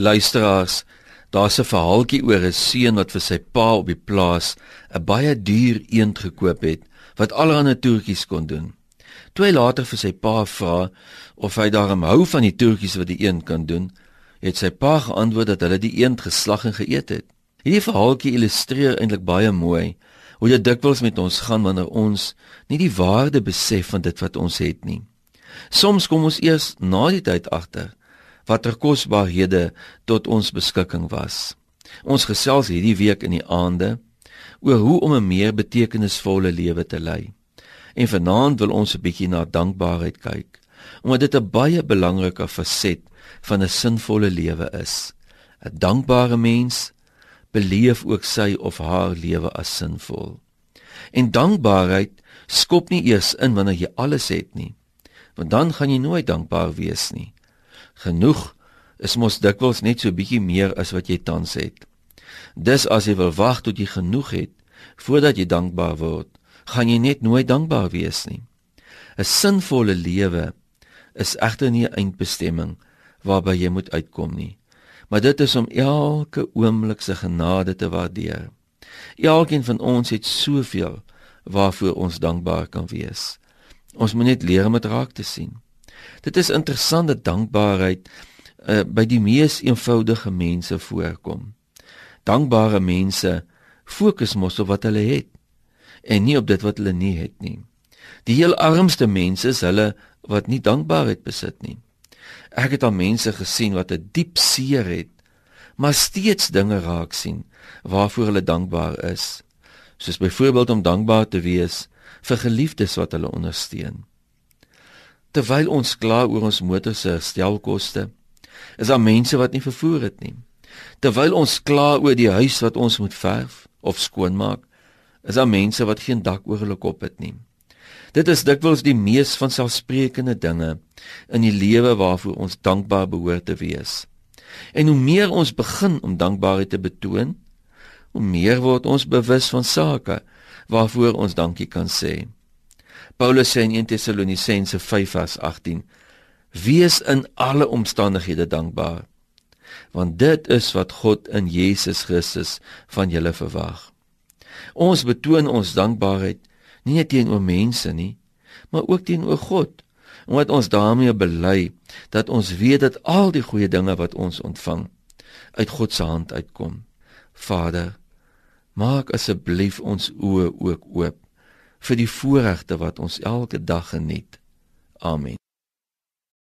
Luisteraars, daar's 'n verhaaltjie oor 'n seun wat vir sy pa op die plaas 'n baie duur eend gekoop het wat allerlei toertjies kon doen. Toe hy later vir sy pa vra of hy daarom hou van die toertjies wat die eend kan doen, het sy pa geantwoord dat hulle die eend geslag en geëet het. Hierdie verhaaltjie illustreer eintlik baie mooi hoe dit dikwels met ons gaan wanneer ons nie die waarde besef van dit wat ons het nie. Soms kom ons eers na die tyd agter watter kosbarehede tot ons beskikking was. Ons gesels hierdie week in die aande oor hoe om 'n meer betekenisvolle lewe te lei. En vanaand wil ons 'n bietjie na dankbaarheid kyk, omdat dit 'n baie belangrike faset van 'n sinvolle lewe is. 'n Dankbare mens beleef ook sy of haar lewe as sinvol. En dankbaarheid skop nie eers in wanneer jy alles het nie, want dan gaan jy nooit dankbaar wees nie. Genoeg is mos dikwels net so bietjie meer as wat jy tans het. Dis as jy wil wag tot jy genoeg het voordat jy dankbaar word, gaan jy net nooit dankbaar wees nie. 'n Sinvolle lewe is egter nie 'n eindbestemming waarby jy moet uitkom nie, maar dit is om elke oomblik se genade te waardeer. Elkeen van ons het soveel waarvoor ons dankbaar kan wees. Ons moet net leer om dit raak te sien. Dit is interessant dat dankbaarheid uh, by die mees eenvoudige mense voorkom. Dankbare mense fokus mos op wat hulle het en nie op dit wat hulle nie het nie. Die heel armste mense is hulle wat nie dankbaarheid besit nie. Ek het al mense gesien wat 'n diep seer het, maar steeds dinge raak sien waarvoor hulle dankbaar is. Soos byvoorbeeld om dankbaar te wees vir geliefdes wat hulle ondersteun. Terwyl ons kla oor ons motor se herstelkoste, is daar mense wat nie vervoer het nie. Terwyl ons kla oor die huis wat ons moet verf of skoonmaak, is daar mense wat geen dak oor hulle kop het nie. Dit is dikwels die mees van selfsprekende dinge in die lewe waarvoor ons dankbaar behoort te wees. En hoe meer ons begin om dankbaarheid te betoon, hoe meer word ons bewus van sake waarvoor ons dankie kan sê. Paulus sê in 1 Tessalonisense 5:18: Wees in alle omstandighede dankbaar, want dit is wat God in Jesus Christus van julle verwag. Ons betoon ons dankbaarheid nie net teenoor mense nie, maar ook teenoor God, omdat ons daarmee bely dat ons weet dat al die goeie dinge wat ons ontvang uit God se hand uitkom. Vader, maak asseblief ons oë ook oop vir die voorregte wat ons elke dag geniet. Amen.